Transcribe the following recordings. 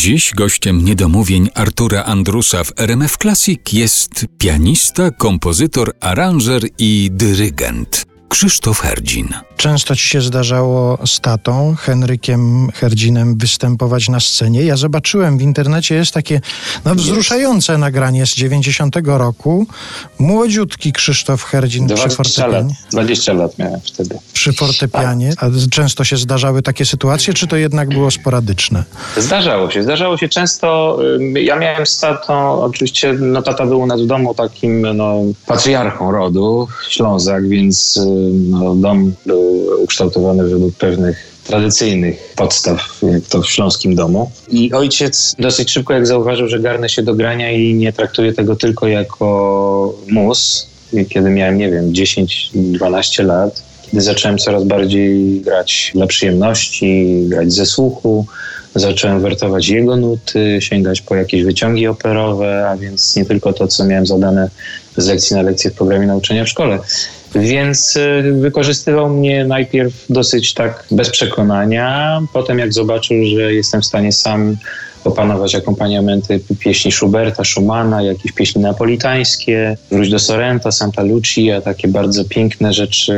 Dziś gościem niedomówień Artura Andrusa w RMF Classic jest pianista, kompozytor, aranżer i dyrygent Krzysztof Herdzin. Często ci się zdarzało z tatą, Henrykiem Herdzinem, występować na scenie. Ja zobaczyłem w internecie, jest takie no, wzruszające nagranie z 90 roku. Młodziutki Krzysztof Herdzin przy 20 lat, fortepianie. 20 lat miałem wtedy. Przy fortepianie. A często się zdarzały takie sytuacje, czy to jednak było sporadyczne? Zdarzało się, zdarzało się często. Ja miałem z tatą, oczywiście, no tata był u nas w domu takim no, patriarchą rodu, Ślązak, więc ym, no, dom był ukształtowany według pewnych tradycyjnych podstaw, jak to w śląskim domu. I ojciec dosyć szybko, jak zauważył, że garnę się do grania i nie traktuje tego tylko jako mus, kiedy miałem, nie wiem, 10-12 lat, kiedy zacząłem coraz bardziej grać dla przyjemności, grać ze słuchu, zacząłem wertować jego nuty, sięgać po jakieś wyciągi operowe, a więc nie tylko to, co miałem zadane z lekcji na lekcję w programie nauczania w szkole. Więc y, wykorzystywał mnie najpierw dosyć tak bez przekonania, potem jak zobaczył, że jestem w stanie sam opanować akompaniamenty pieśni Schuberta, Schumana, jakieś pieśni napolitańskie, wróć do Sorrenta, Santa Lucia, takie bardzo piękne rzeczy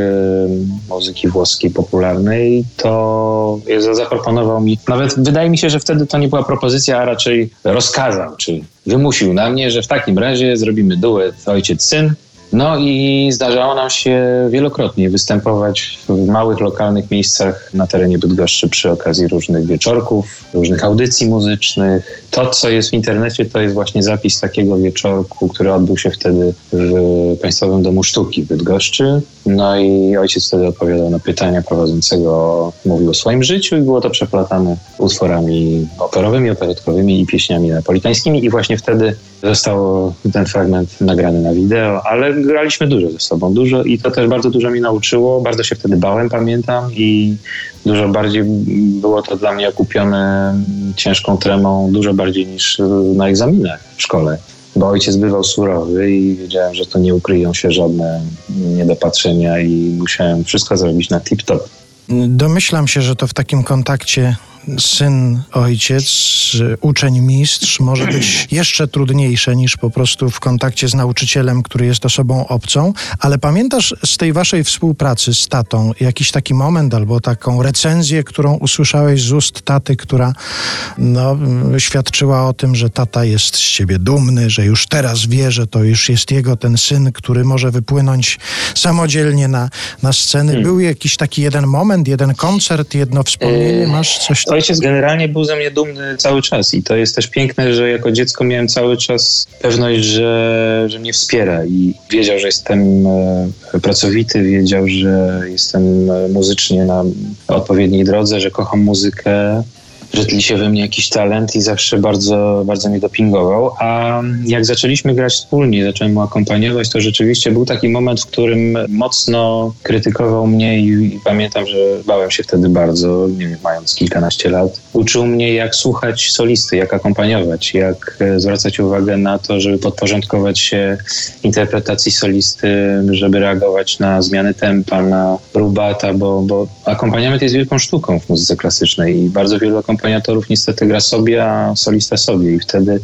muzyki włoskiej popularnej, to zaproponował mi, nawet wydaje mi się, że wtedy to nie była propozycja, a raczej rozkazał, czy wymusił na mnie, że w takim razie zrobimy duet ojciec-syn, no i zdarzało nam się wielokrotnie występować w małych, lokalnych miejscach na terenie Bydgoszczy przy okazji różnych wieczorków, różnych audycji muzycznych. To, co jest w internecie, to jest właśnie zapis takiego wieczorku, który odbył się wtedy w Państwowym Domu Sztuki w Bydgoszczy. No i ojciec wtedy odpowiadał na pytania prowadzącego, mówił o swoim życiu i było to przeplatane utworami operowymi, operetkowymi i pieśniami napolitańskimi i właśnie wtedy został ten fragment nagrany na wideo, ale graliśmy dużo ze sobą, dużo i to też bardzo dużo mi nauczyło. Bardzo się wtedy bałem, pamiętam, i dużo bardziej było to dla mnie okupione ciężką tremą, dużo bardziej niż na egzaminach w szkole. Bo ojciec bywał surowy i wiedziałem, że to nie ukryją się żadne niedopatrzenia i musiałem wszystko zrobić na tip-top. Domyślam się, że to w takim kontakcie syn, ojciec, uczeń, mistrz może być jeszcze trudniejsze niż po prostu w kontakcie z nauczycielem, który jest osobą obcą. Ale pamiętasz z tej waszej współpracy z tatą jakiś taki moment albo taką recenzję, którą usłyszałeś z ust taty, która no, świadczyła o tym, że tata jest z ciebie dumny, że już teraz wie, że to już jest jego ten syn, który może wypłynąć samodzielnie na, na sceny. Był jakiś taki jeden moment, jeden koncert, jedno wspomnienie? Masz coś Ojciec generalnie był ze mnie dumny cały czas i to jest też piękne, że jako dziecko miałem cały czas pewność, że, że mnie wspiera i wiedział, że jestem e, pracowity, wiedział, że jestem e, muzycznie na odpowiedniej drodze, że kocham muzykę, że tli się we mnie jakiś talent i zawsze bardzo, bardzo mnie dopingował. A jak zaczęliśmy grać wspólnie, zacząłem mu akompaniować, to rzeczywiście był taki moment, w którym mocno krytykował mnie i, i pamiętam, że bałem się wtedy bardzo, nie wiem, mając kilkanaście lat. Uczył mnie, jak słuchać solisty, jak akompaniować, jak e, zwracać uwagę na to, żeby podporządkować się interpretacji solisty, żeby reagować na zmiany tempa, na rubata, bo, bo akompaniament jest wielką sztuką w muzyce klasycznej i bardzo wielu akompaniatorów niestety gra sobie, a solista sobie i wtedy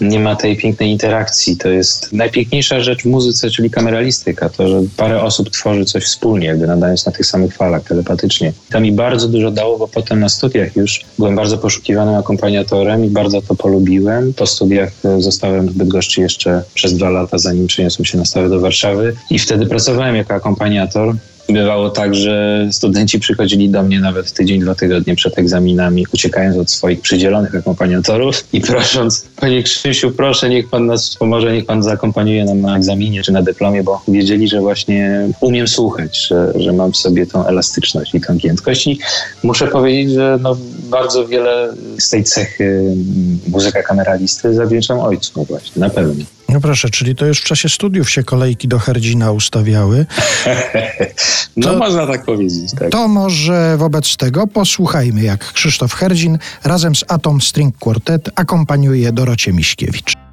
nie ma tej pięknej interakcji. To jest najpiękniejsza rzecz w muzyce, czyli kameralistyka. To, że parę osób tworzy coś wspólnie, jakby nadając na tych samych falach telepatycznie. To mi bardzo dużo dało, bo potem na studiach już byłem bardzo poszukiwanym akompaniatorem i bardzo to polubiłem. Po studiach zostałem w Bydgoszczy jeszcze przez dwa lata, zanim przeniosłem się na stałe do Warszawy i wtedy pracowałem jako akompaniator. Bywało tak, że studenci przychodzili do mnie nawet tydzień, dwa tygodnie przed egzaminami, uciekając od swoich przydzielonych akompaniatorów i prosząc, panie Krzysiu, proszę, niech pan nas wspomoże, niech pan zakompaniuje nam na egzaminie czy na dyplomie, bo wiedzieli, że właśnie umiem słuchać, że, że mam w sobie tą elastyczność i tą giętkość. I muszę powiedzieć, że no, bardzo wiele z tej cechy muzyka kameralisty zawdzięczam ojcu właśnie, na pewno. No proszę, czyli to już w czasie studiów się kolejki do Herdzina ustawiały. no to, można tak powiedzieć. Tak. To może wobec tego posłuchajmy, jak Krzysztof Herdzin razem z Atom String Quartet akompaniuje Dorocie Miśkiewicz.